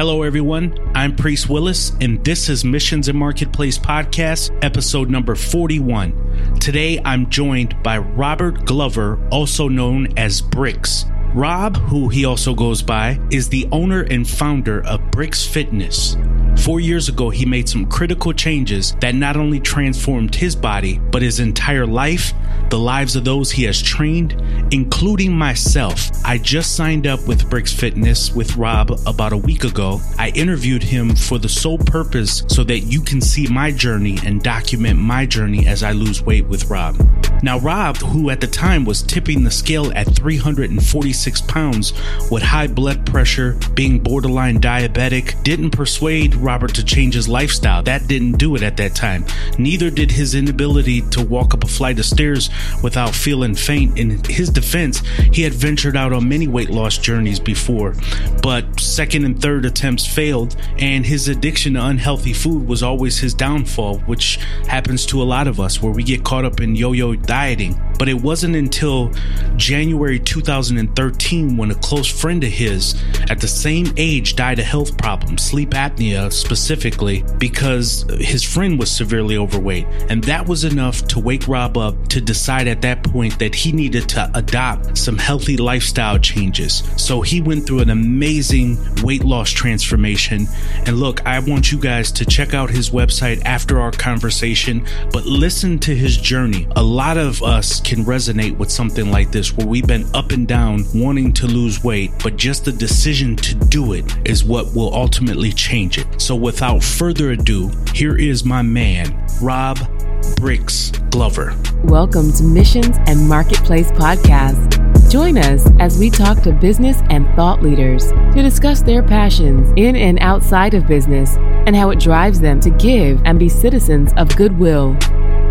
Hello, everyone. I'm Priest Willis, and this is Missions and Marketplace Podcast, episode number 41. Today, I'm joined by Robert Glover, also known as Brix. Rob, who he also goes by, is the owner and founder of Brix Fitness. Four years ago, he made some critical changes that not only transformed his body, but his entire life, the lives of those he has trained, including myself. I just signed up with Brix Fitness with Rob about a week ago. I interviewed him for the sole purpose so that you can see my journey and document my journey as I lose weight with Rob. Now, Rob, who at the time was tipping the scale at 346 pounds with high blood pressure, being borderline diabetic, didn't persuade Robert to change his lifestyle. That didn't do it at that time. Neither did his inability to walk up a flight of stairs without feeling faint. In his defense, he had ventured out on many weight loss journeys before, but second and third attempts failed, and his addiction to unhealthy food was always his downfall, which happens to a lot of us where we get caught up in yo yo dieting. But it wasn't until January 2013 when a close friend of his at the same age died of health problems, sleep apnea specifically, because his friend was severely overweight. And that was enough to wake Rob up to decide at that point that he needed to adopt some healthy lifestyle changes. So he went through an amazing weight loss transformation. And look, I want you guys to check out his website after our conversation, but listen to his journey. A lot of us can resonate with something like this where we've been up and down wanting to lose weight, but just the decision to do it is what will ultimately change it. So without further ado, here is my man, Rob Brix Glover. Welcome to Missions and Marketplace Podcast. Join us as we talk to business and thought leaders to discuss their passions in and outside of business and how it drives them to give and be citizens of goodwill.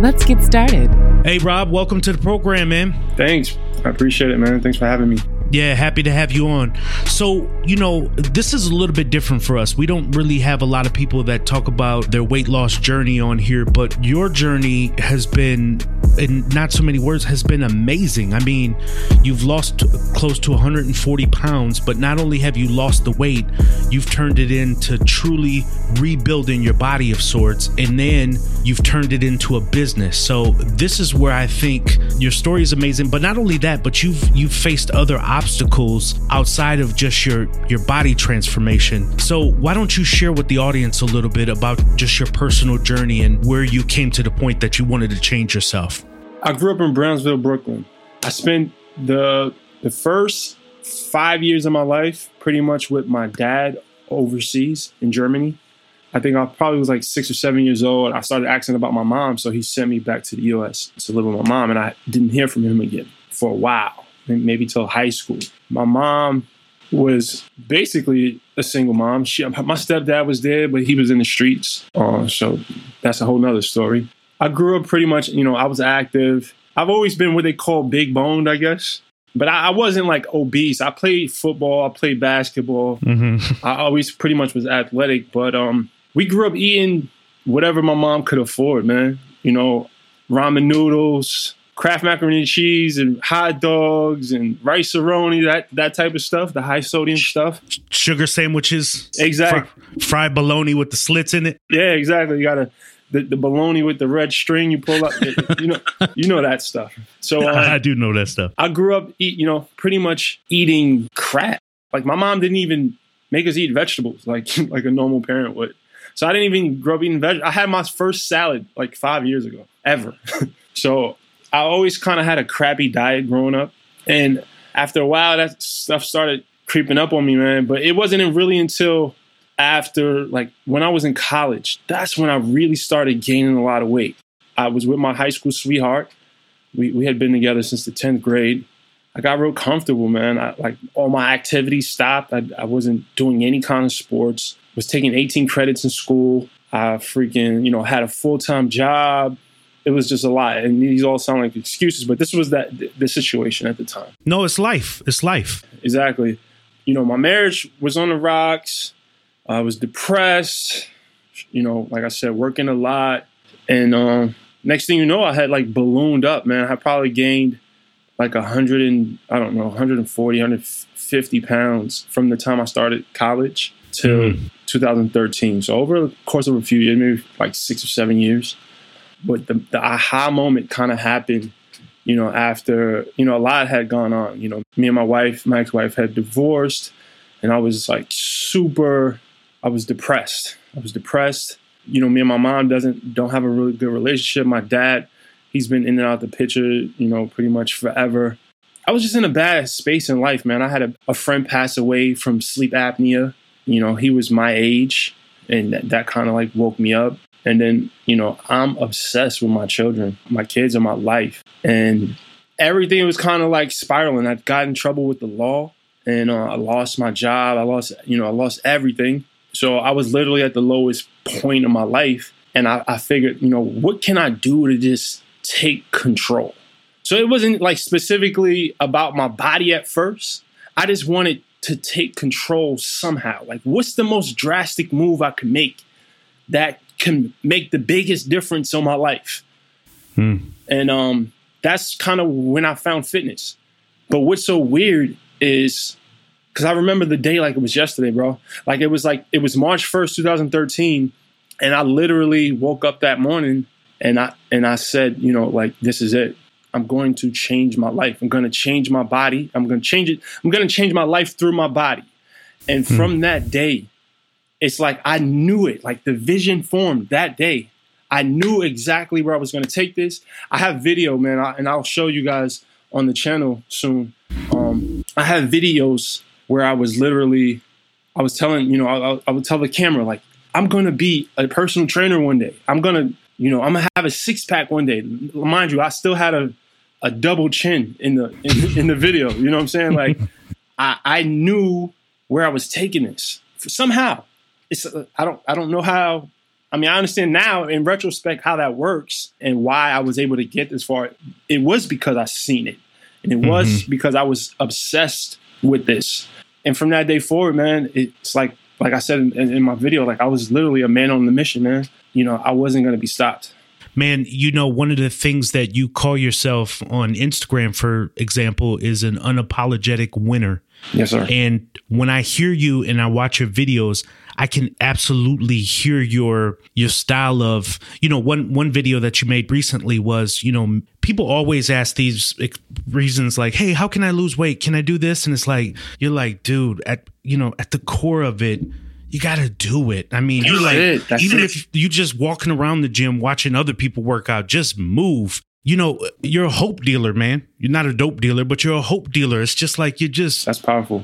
Let's get started. Hey, Rob, welcome to the program, man. Thanks. I appreciate it, man. Thanks for having me. Yeah, happy to have you on. So, you know, this is a little bit different for us. We don't really have a lot of people that talk about their weight loss journey on here, but your journey has been, in not so many words, has been amazing. I mean, you've lost close to 140 pounds, but not only have you lost the weight, you've turned it into truly rebuilding your body of sorts, and then you've turned it into a business. So, this is where I think your story is amazing. But not only that, but you've you've faced other obstacles outside of just your your body transformation. So why don't you share with the audience a little bit about just your personal journey and where you came to the point that you wanted to change yourself? I grew up in Brownsville, Brooklyn. I spent the the first 5 years of my life pretty much with my dad overseas in Germany. I think I probably was like 6 or 7 years old. I started asking about my mom, so he sent me back to the US to live with my mom and I didn't hear from him again for a while maybe till high school. My mom was basically a single mom. She, my stepdad was there, but he was in the streets. Uh, so that's a whole nother story. I grew up pretty much, you know, I was active. I've always been what they call big boned, I guess. But I, I wasn't like obese. I played football, I played basketball. Mm-hmm. I always pretty much was athletic. But um, we grew up eating whatever my mom could afford, man. You know, ramen noodles, Kraft macaroni and cheese and hot dogs and Rice-A-Roni, that that type of stuff, the high sodium stuff. Sugar sandwiches. Exactly. Fr- fried bologna with the slits in it. Yeah, exactly. You gotta the, the bologna with the red string you pull up. you know, you know that stuff. So uh, I do know that stuff. I grew up eat, you know, pretty much eating crap. Like my mom didn't even make us eat vegetables like like a normal parent would. So I didn't even grow up eating veg. I had my first salad like five years ago, ever. so I always kind of had a crappy diet growing up. And after a while, that stuff started creeping up on me, man. But it wasn't really until after, like, when I was in college, that's when I really started gaining a lot of weight. I was with my high school sweetheart. We, we had been together since the 10th grade. I got real comfortable, man. I, like, all my activities stopped. I, I wasn't doing any kind of sports, was taking 18 credits in school. I freaking, you know, had a full time job it was just a lot and these all sound like excuses but this was that the situation at the time no it's life it's life exactly you know my marriage was on the rocks i was depressed you know like i said working a lot and um, next thing you know i had like ballooned up man i probably gained like 100 and i don't know 140 150 pounds from the time i started college till mm. 2013. So over the course of a few years, maybe like six or seven years. But the, the aha moment kind of happened, you know, after, you know, a lot had gone on. You know, me and my wife, my ex-wife had divorced and I was like super, I was depressed. I was depressed. You know, me and my mom doesn't, don't have a really good relationship. My dad, he's been in and out the picture, you know, pretty much forever. I was just in a bad space in life, man. I had a, a friend pass away from sleep apnea. You know, he was my age, and that, that kind of like woke me up. And then, you know, I'm obsessed with my children. My kids and my life. And everything was kind of like spiraling. I got in trouble with the law and uh, I lost my job. I lost, you know, I lost everything. So I was literally at the lowest point of my life. And I, I figured, you know, what can I do to just take control? So it wasn't like specifically about my body at first. I just wanted to take control somehow. Like, what's the most drastic move I can make that can make the biggest difference in my life? Hmm. And um, that's kind of when I found fitness. But what's so weird is because I remember the day like it was yesterday, bro. Like it was like it was March 1st, 2013. And I literally woke up that morning and I and I said, you know, like this is it. I'm going to change my life. I'm going to change my body. I'm going to change it. I'm going to change my life through my body. And hmm. from that day, it's like I knew it. Like the vision formed that day. I knew exactly where I was going to take this. I have video, man, I, and I'll show you guys on the channel soon. Um, I have videos where I was literally, I was telling, you know, I, I would tell the camera like, I'm going to be a personal trainer one day. I'm going to you know, I'm gonna have a six pack one day. Mind you, I still had a a double chin in the in, in the video. You know what I'm saying? Like, I I knew where I was taking this somehow. It's I don't I don't know how. I mean, I understand now in retrospect how that works and why I was able to get this far. It was because I seen it, and it was mm-hmm. because I was obsessed with this. And from that day forward, man, it's like like I said in, in my video, like I was literally a man on the mission, man you know, I wasn't going to be stopped. Man, you know, one of the things that you call yourself on Instagram, for example, is an unapologetic winner. Yes, sir. And when I hear you and I watch your videos, I can absolutely hear your your style of you know one one video that you made recently was you know people always ask these reasons like hey how can I lose weight can I do this and it's like you're like dude at you know at the core of it you got to do it. I mean, you like even it. if you just walking around the gym watching other people work out, just move. You know, you're a hope dealer, man. You're not a dope dealer, but you're a hope dealer. It's just like you're just That's powerful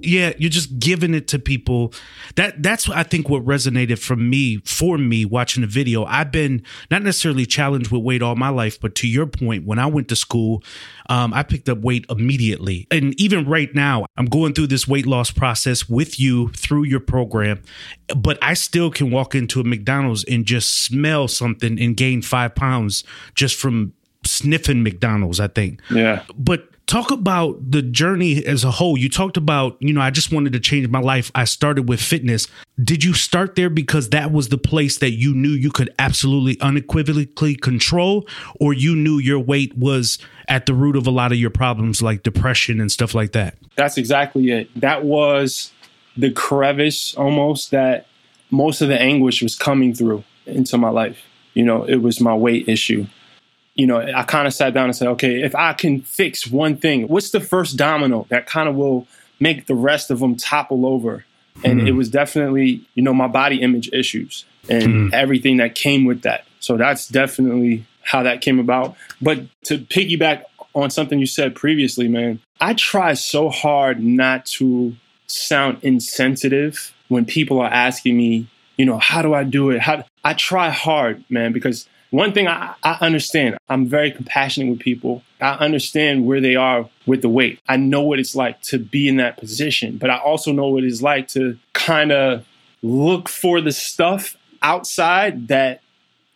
yeah, you're just giving it to people. That that's I think what resonated from me for me watching the video. I've been not necessarily challenged with weight all my life, but to your point, when I went to school, um, I picked up weight immediately, and even right now, I'm going through this weight loss process with you through your program. But I still can walk into a McDonald's and just smell something and gain five pounds just from sniffing McDonald's. I think. Yeah. But talk about the journey as a whole. You talked about, you know, I just wanted to change my life. I started with fitness. Did you start there because that was the place that you knew you could absolutely unequivocally control, or you knew your weight was at the root of a lot of your problems like depression and stuff like that? That's exactly it. That was the crevice almost that most of the anguish was coming through into my life. You know, it was my weight issue you know, I kind of sat down and said, okay, if I can fix one thing, what's the first domino that kind of will make the rest of them topple over? And mm. it was definitely, you know, my body image issues and mm. everything that came with that. So that's definitely how that came about. But to piggyback on something you said previously, man, I try so hard not to sound insensitive when people are asking me, you know, how do I do it? How I try hard, man, because one thing I, I, understand, I'm very compassionate with people. I understand where they are with the weight. I know what it's like to be in that position, but I also know what it's like to kind of look for the stuff outside that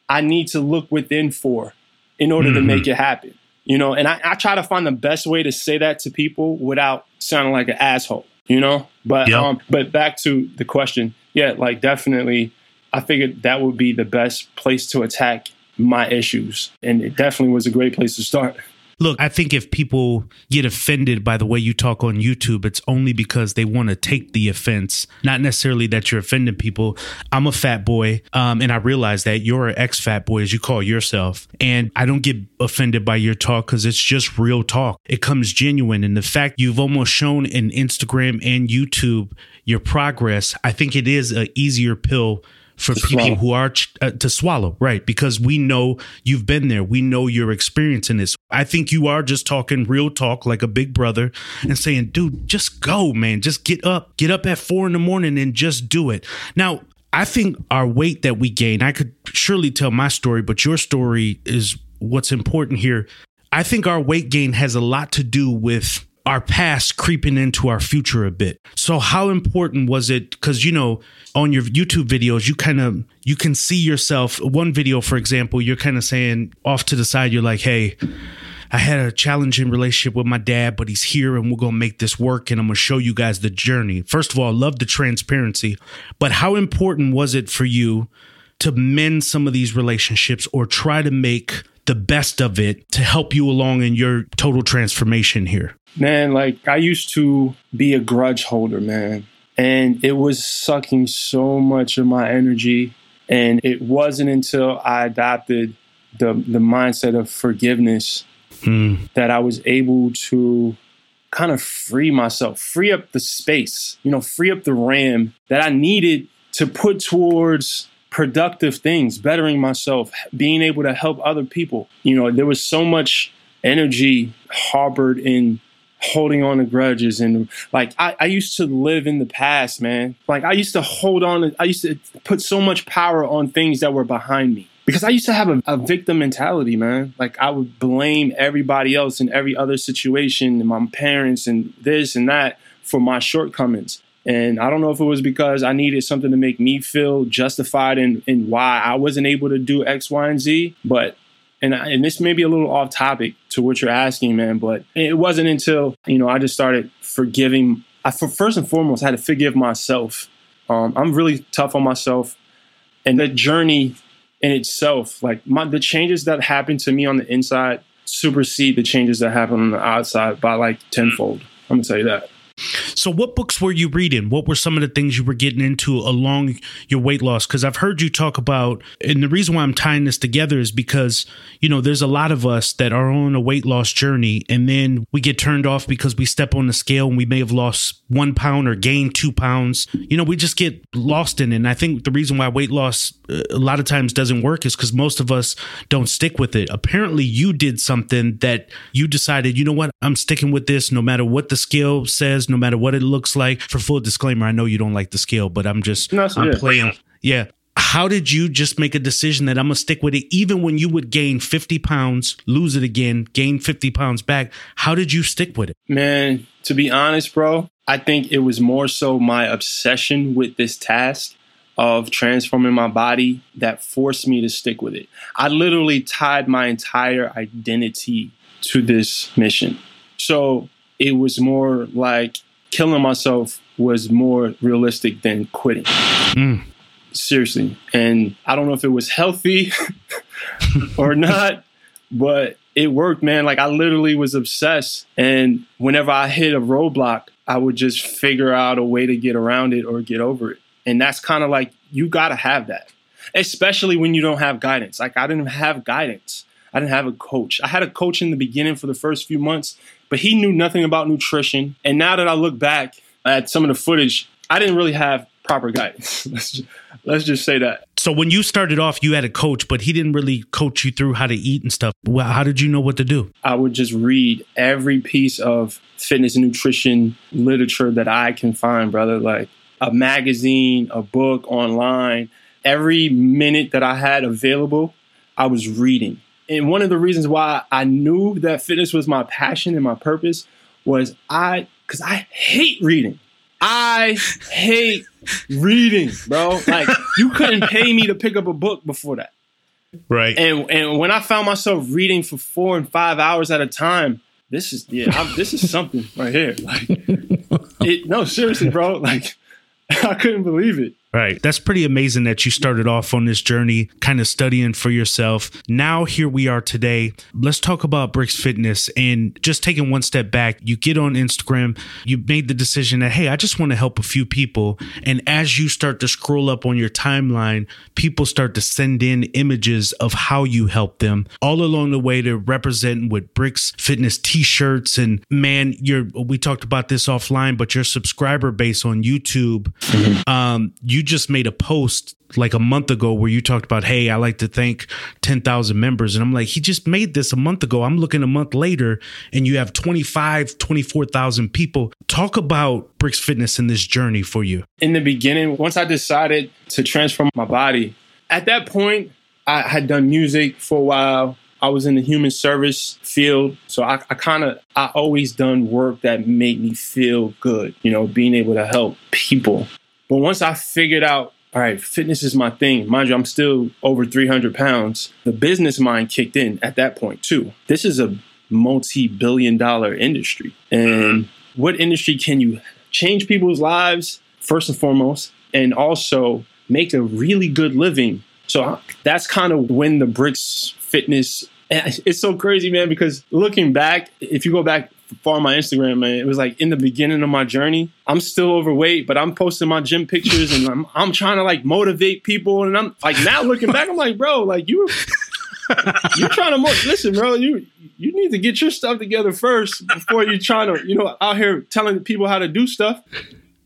I need to look within for in order mm-hmm. to make it happen. You know, and I, I, try to find the best way to say that to people without sounding like an asshole, you know? But yep. um but back to the question, yeah, like definitely I figured that would be the best place to attack my issues. And it definitely was a great place to start. Look, I think if people get offended by the way you talk on YouTube, it's only because they want to take the offense, not necessarily that you're offending people. I'm a fat boy, um, and I realize that you're an ex fat boy, as you call yourself. And I don't get offended by your talk because it's just real talk. It comes genuine. And the fact you've almost shown in Instagram and YouTube your progress, I think it is an easier pill for people swallow. who are uh, to swallow, right? Because we know you've been there. We know you're experiencing this. I think you are just talking real talk like a big brother and saying, dude, just go, man. Just get up. Get up at four in the morning and just do it. Now, I think our weight that we gain, I could surely tell my story, but your story is what's important here. I think our weight gain has a lot to do with our past creeping into our future a bit. So how important was it cuz you know on your YouTube videos you kind of you can see yourself one video for example you're kind of saying off to the side you're like hey I had a challenging relationship with my dad, but he's here and we're going to make this work and I'm going to show you guys the journey. First of all, I love the transparency, but how important was it for you to mend some of these relationships or try to make the best of it to help you along in your total transformation here? Man, like I used to be a grudge holder, man. And it was sucking so much of my energy. And it wasn't until I adopted the the mindset of forgiveness mm. that I was able to kind of free myself, free up the space, you know, free up the RAM that I needed to put towards productive things, bettering myself, being able to help other people. You know, there was so much energy harbored in holding on to grudges and like I, I used to live in the past man. Like i used to hold on i used to put so much power on things that were behind me. Because i used to have a, a victim mentality man. Like i would blame everybody else in every other situation and my parents and this and that for my shortcomings and I don't know if it was because I needed something to make me feel justified in, in why I wasn't able to do X, Y, and Z. But and and this may be a little off topic to what you're asking, man. But it wasn't until you know I just started forgiving. I for, first and foremost I had to forgive myself. Um, I'm really tough on myself, and the journey in itself, like my the changes that happened to me on the inside, supersede the changes that happen on the outside by like tenfold. I'm gonna tell you that. So, what books were you reading? What were some of the things you were getting into along your weight loss? Because I've heard you talk about, and the reason why I'm tying this together is because, you know, there's a lot of us that are on a weight loss journey, and then we get turned off because we step on the scale and we may have lost one pound or gained two pounds. You know, we just get lost in it. And I think the reason why weight loss uh, a lot of times doesn't work is because most of us don't stick with it. Apparently, you did something that you decided, you know what, I'm sticking with this no matter what the scale says no matter what it looks like. For full disclaimer, I know you don't like the scale, but I'm just no, I'm playing. Yeah. How did you just make a decision that I'm gonna stick with it, even when you would gain 50 pounds, lose it again, gain 50 pounds back? How did you stick with it? Man, to be honest, bro, I think it was more so my obsession with this task of transforming my body that forced me to stick with it. I literally tied my entire identity to this mission. So it was more like killing myself was more realistic than quitting. Mm. Seriously. And I don't know if it was healthy or not, but it worked, man. Like I literally was obsessed. And whenever I hit a roadblock, I would just figure out a way to get around it or get over it. And that's kind of like, you got to have that, especially when you don't have guidance. Like I didn't have guidance. I didn't have a coach. I had a coach in the beginning for the first few months, but he knew nothing about nutrition. And now that I look back at some of the footage, I didn't really have proper guidance. let's, just, let's just say that. So when you started off, you had a coach, but he didn't really coach you through how to eat and stuff. Well, how did you know what to do? I would just read every piece of fitness and nutrition literature that I can find, brother. Like a magazine, a book, online. Every minute that I had available, I was reading. And one of the reasons why I knew that fitness was my passion and my purpose was I, because I hate reading. I hate reading, bro. Like you couldn't pay me to pick up a book before that. Right. And and when I found myself reading for four and five hours at a time, this is yeah, I'm, this is something right here. Like, it, no, seriously, bro. Like, I couldn't believe it. Right. That's pretty amazing that you started off on this journey, kind of studying for yourself. Now, here we are today. Let's talk about Brix Fitness and just taking one step back. You get on Instagram, you made the decision that, hey, I just want to help a few people. And as you start to scroll up on your timeline, people start to send in images of how you help them all along the way to represent with Brix Fitness t shirts. And man, you're, we talked about this offline, but your subscriber base on YouTube, mm-hmm. um, you you just made a post like a month ago where you talked about, hey, I like to thank 10,000 members. And I'm like, he just made this a month ago. I'm looking a month later and you have 25, 24,000 people. Talk about Brix Fitness in this journey for you. In the beginning, once I decided to transform my body, at that point, I had done music for a while. I was in the human service field. So I, I kind of, I always done work that made me feel good, you know, being able to help people. But once I figured out, all right, fitness is my thing. Mind you, I'm still over 300 pounds. The business mind kicked in at that point too. This is a multi-billion dollar industry. And what industry can you change people's lives first and foremost and also make a really good living. So that's kind of when the brix fitness it's so crazy man because looking back if you go back on my Instagram, man. It was like in the beginning of my journey. I'm still overweight, but I'm posting my gym pictures and I'm I'm trying to like motivate people. And I'm like now looking back, I'm like, bro, like you you're trying to mo- listen, bro. You you need to get your stuff together first before you're trying to, you know, out here telling people how to do stuff.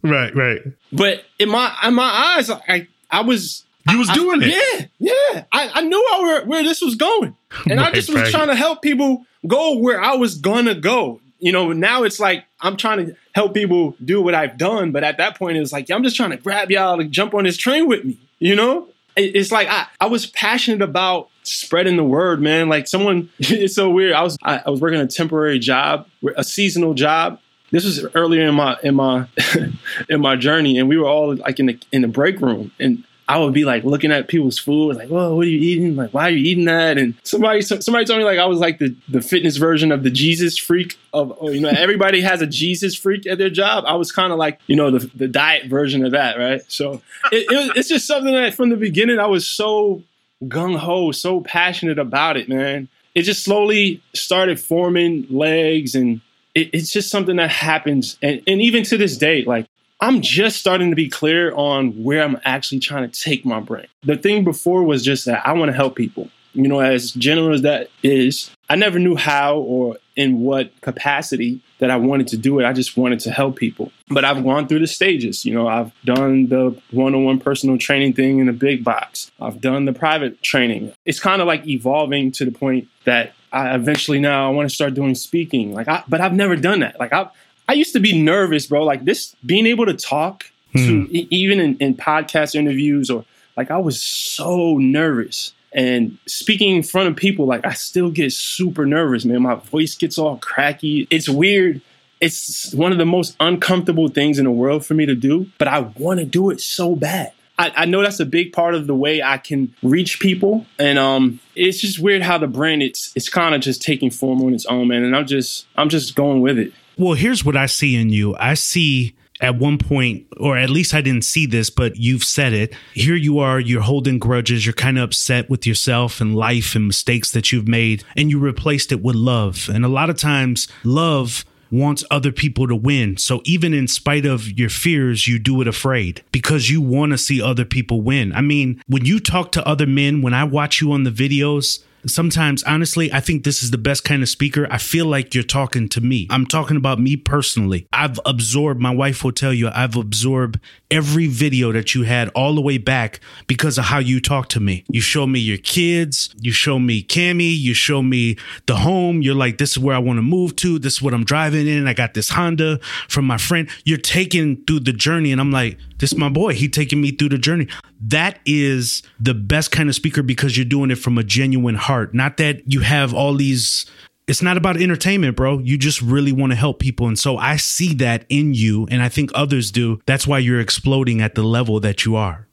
Right, right. But in my in my eyes, I I was you was doing I, it. Yeah, yeah. I, I knew I were, where this was going. And right, I just was right. trying to help people go where I was gonna go you know, now it's like I'm trying to help people do what I've done, but at that point, it was like I'm just trying to grab y'all to jump on this train with me. You know, it's like I, I was passionate about spreading the word, man. Like someone, it's so weird. I was I, I was working a temporary job, a seasonal job. This was earlier in my in my in my journey, and we were all like in the in the break room, and I would be like looking at people's food, like, "Whoa, what are you eating? Like, why are you eating that?" And somebody, somebody told me like I was like the the fitness version of the Jesus freak of, oh, you know, everybody has a Jesus freak at their job. I was kind of like, you know, the the diet version of that, right? So it, it was, it's just something that from the beginning I was so gung ho, so passionate about it, man. It just slowly started forming legs and it's just something that happens and, and even to this day like I'm just starting to be clear on where I'm actually trying to take my brain. The thing before was just that I want to help people. You know, as general as that is, I never knew how or in what capacity that I wanted to do it. I just wanted to help people. But I've gone through the stages. You know, I've done the one on one personal training thing in a big box, I've done the private training. It's kind of like evolving to the point that I eventually now I want to start doing speaking. Like, I, but I've never done that. Like, I've, I used to be nervous, bro. Like this, being able to talk to hmm. even in, in podcast interviews or like I was so nervous and speaking in front of people. Like I still get super nervous, man. My voice gets all cracky. It's weird. It's one of the most uncomfortable things in the world for me to do, but I want to do it so bad. I, I, know that's a big part of the way I can reach people, and um, it's just weird how the brand it's it's kind of just taking form on its own, man. And I'm just I'm just going with it. Well, here's what I see in you. I see at one point, or at least I didn't see this, but you've said it. Here you are, you're holding grudges, you're kind of upset with yourself and life and mistakes that you've made, and you replaced it with love. And a lot of times, love wants other people to win. So even in spite of your fears, you do it afraid because you want to see other people win. I mean, when you talk to other men, when I watch you on the videos, sometimes honestly i think this is the best kind of speaker. I feel like you're talking to me. I'm talking about me personally. I've absorbed my wife will tell you i've absorbed every video that you had all the way back because of how you talk to me. You show me your kids you show me cami you show me the home. You're like this is where i want to move to this is what i'm driving in. I got this honda from my friend. You're taking through the journey and i'm like this is my boy he taking me through the journey that is the best kind of speaker because you're doing it from a genuine heart. Not that you have all these it's not about entertainment, bro. You just really want to help people. And so I see that in you, and I think others do. That's why you're exploding at the level that you are.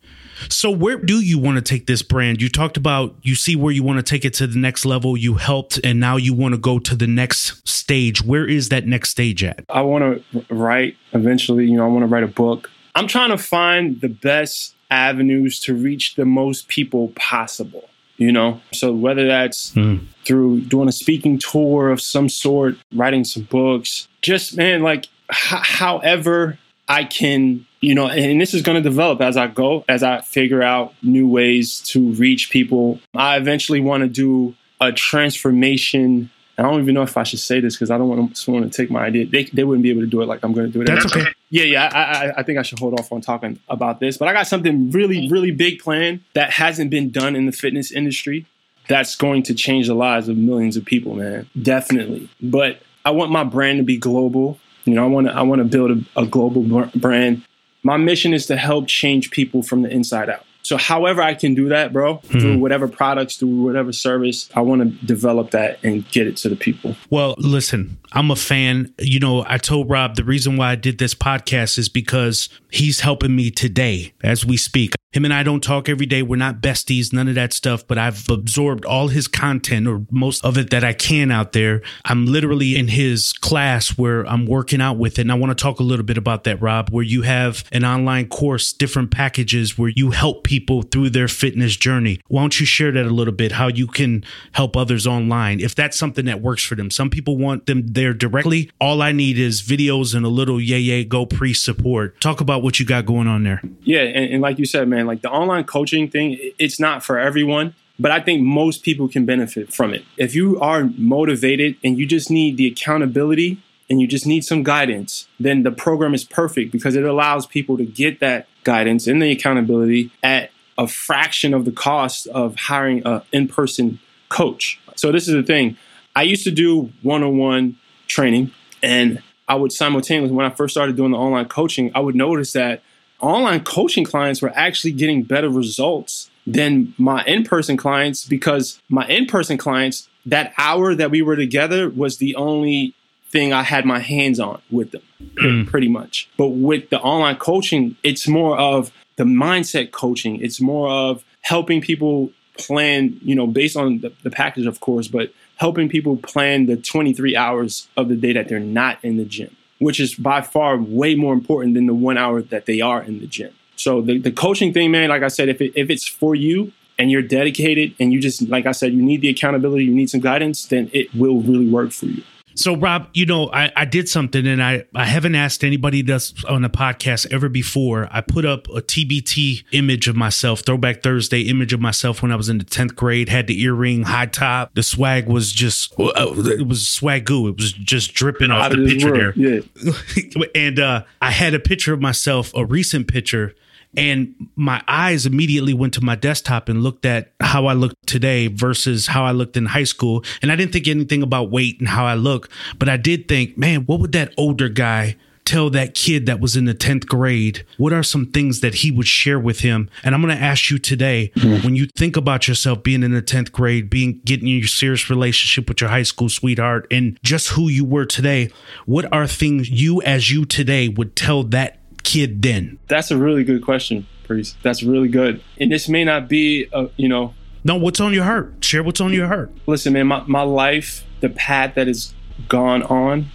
So, where do you want to take this brand? You talked about you see where you want to take it to the next level. You helped, and now you want to go to the next stage. Where is that next stage at? I want to write eventually. You know, I want to write a book. I'm trying to find the best avenues to reach the most people possible you know so whether that's mm. through doing a speaking tour of some sort writing some books just man like h- however i can you know and this is going to develop as i go as i figure out new ways to reach people i eventually want to do a transformation I don't even know if I should say this because I don't want someone to take my idea. They, they wouldn't be able to do it like I'm going to do it. That's okay. Yeah, yeah. I, I, I think I should hold off on talking about this, but I got something really, really big planned that hasn't been done in the fitness industry. That's going to change the lives of millions of people, man. Definitely. But I want my brand to be global. You know, I want to I want to build a, a global brand. My mission is to help change people from the inside out. So, however, I can do that, bro, mm-hmm. through whatever products, through whatever service, I want to develop that and get it to the people. Well, listen, I'm a fan. You know, I told Rob the reason why I did this podcast is because he's helping me today as we speak. Him and I don't talk every day. We're not besties, none of that stuff, but I've absorbed all his content or most of it that I can out there. I'm literally in his class where I'm working out with it. And I want to talk a little bit about that, Rob, where you have an online course, different packages where you help people through their fitness journey. Why don't you share that a little bit, how you can help others online if that's something that works for them? Some people want them there directly. All I need is videos and a little yay, yay, go pre support. Talk about what you got going on there. Yeah. And, and like you said, man, like the online coaching thing, it's not for everyone, but I think most people can benefit from it. If you are motivated and you just need the accountability and you just need some guidance, then the program is perfect because it allows people to get that guidance and the accountability at a fraction of the cost of hiring an in person coach. So, this is the thing I used to do one on one training, and I would simultaneously, when I first started doing the online coaching, I would notice that online coaching clients were actually getting better results than my in-person clients because my in-person clients that hour that we were together was the only thing I had my hands on with them mm. pretty much. But with the online coaching, it's more of the mindset coaching. It's more of helping people plan, you know, based on the, the package, of course, but helping people plan the 23 hours of the day that they're not in the gym which is by far way more important than the one hour that they are in the gym. So the, the coaching thing, man, like I said, if it, if it's for you and you're dedicated and you just, like I said, you need the accountability, you need some guidance, then it will really work for you. So, Rob, you know, I, I did something and I, I haven't asked anybody that's on a podcast ever before. I put up a TBT image of myself, Throwback Thursday image of myself when I was in the 10th grade, had the earring, high top. The swag was just, uh, it was swag goo. It was just dripping off the picture world. there. Yeah. and uh, I had a picture of myself, a recent picture and my eyes immediately went to my desktop and looked at how I looked today versus how I looked in high school. And I didn't think anything about weight and how I look, but I did think, man, what would that older guy tell that kid that was in the 10th grade? What are some things that he would share with him? And I'm going to ask you today mm-hmm. when you think about yourself being in the 10th grade, being getting in your serious relationship with your high school sweetheart and just who you were today, what are things you as you today would tell that kid then? That's a really good question, Priest. That's really good. And this may not be, a, you know. No, what's on your heart? Share what's on your heart. Listen, man, my, my life, the path that has gone on,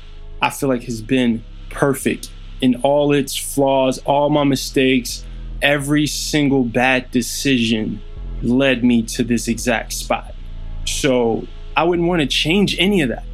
I feel like has been perfect in all its flaws, all my mistakes, every single bad decision led me to this exact spot. So I wouldn't want to change any of that.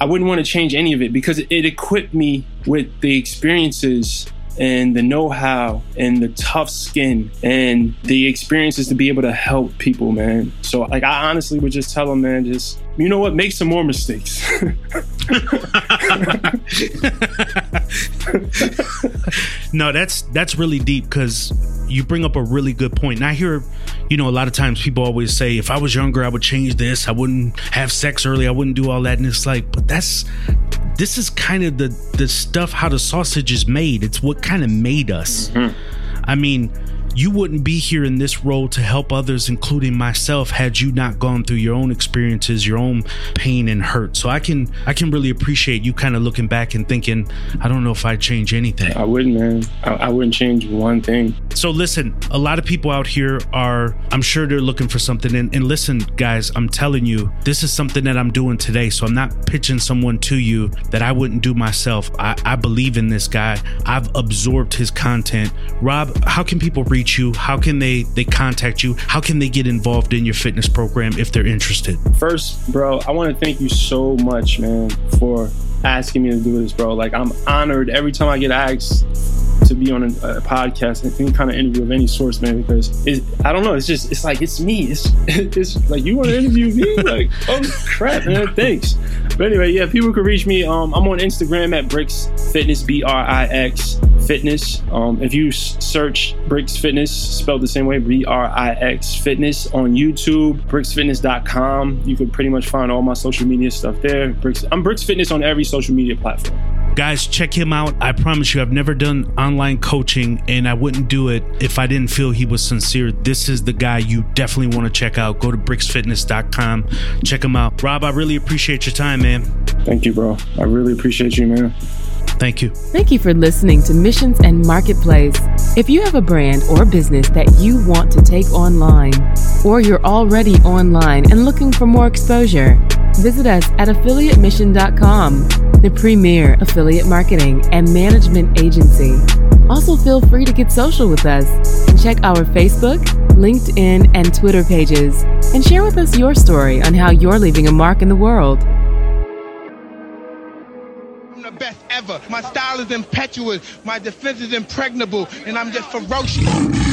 I wouldn't want to change any of it because it equipped me with the experiences and the know-how and the tough skin and the experiences to be able to help people, man. So like I honestly would just tell them, man, just you know what, make some more mistakes. no, that's that's really deep because you bring up a really good point. And I hear, you know, a lot of times people always say, if I was younger, I would change this. I wouldn't have sex early. I wouldn't do all that. And it's like, but that's this is kind of the the stuff how the sausage is made. It's what kind of made us. Mm-hmm. I mean, you wouldn't be here in this role to help others, including myself, had you not gone through your own experiences, your own pain and hurt. So I can I can really appreciate you kind of looking back and thinking, I don't know if I'd change anything. I wouldn't, man. I, I wouldn't change one thing. So listen, a lot of people out here are, I'm sure they're looking for something. And, and listen, guys, I'm telling you, this is something that I'm doing today. So I'm not pitching someone to you that I wouldn't do myself. I, I believe in this guy. I've absorbed his content. Rob, how can people reach reach you? How can they they contact you? How can they get involved in your fitness program if they're interested? First, bro, I want to thank you so much, man, for asking me to do this, bro. Like I'm honored every time I get asked to be on a, a podcast, any kind of interview of any source, man, because it, I don't know. It's just, it's like, it's me. It's, it's like, you want to interview me? Like, oh crap, man, thanks. But anyway, yeah, people can reach me. Um, I'm on Instagram at Brix Fitness, B R I X Fitness. Um, if you search Brix Fitness, spelled the same way, B R I X Fitness on YouTube, brixfitness.com. You can pretty much find all my social media stuff there. Brix, I'm Brix Fitness on every social media platform. Guys, check him out. I promise you, I've never done online coaching and I wouldn't do it if I didn't feel he was sincere. This is the guy you definitely want to check out. Go to brixfitness.com. Check him out. Rob, I really appreciate your time, man. Thank you, bro. I really appreciate you, man. Thank you. Thank you for listening to Missions and Marketplace. If you have a brand or business that you want to take online, or you're already online and looking for more exposure, visit us at affiliatemission.com, the premier affiliate marketing and management agency. Also, feel free to get social with us and check our Facebook, LinkedIn, and Twitter pages and share with us your story on how you're leaving a mark in the world. I'm the best ever. My style is impetuous. My defense is impregnable. And I'm just ferocious.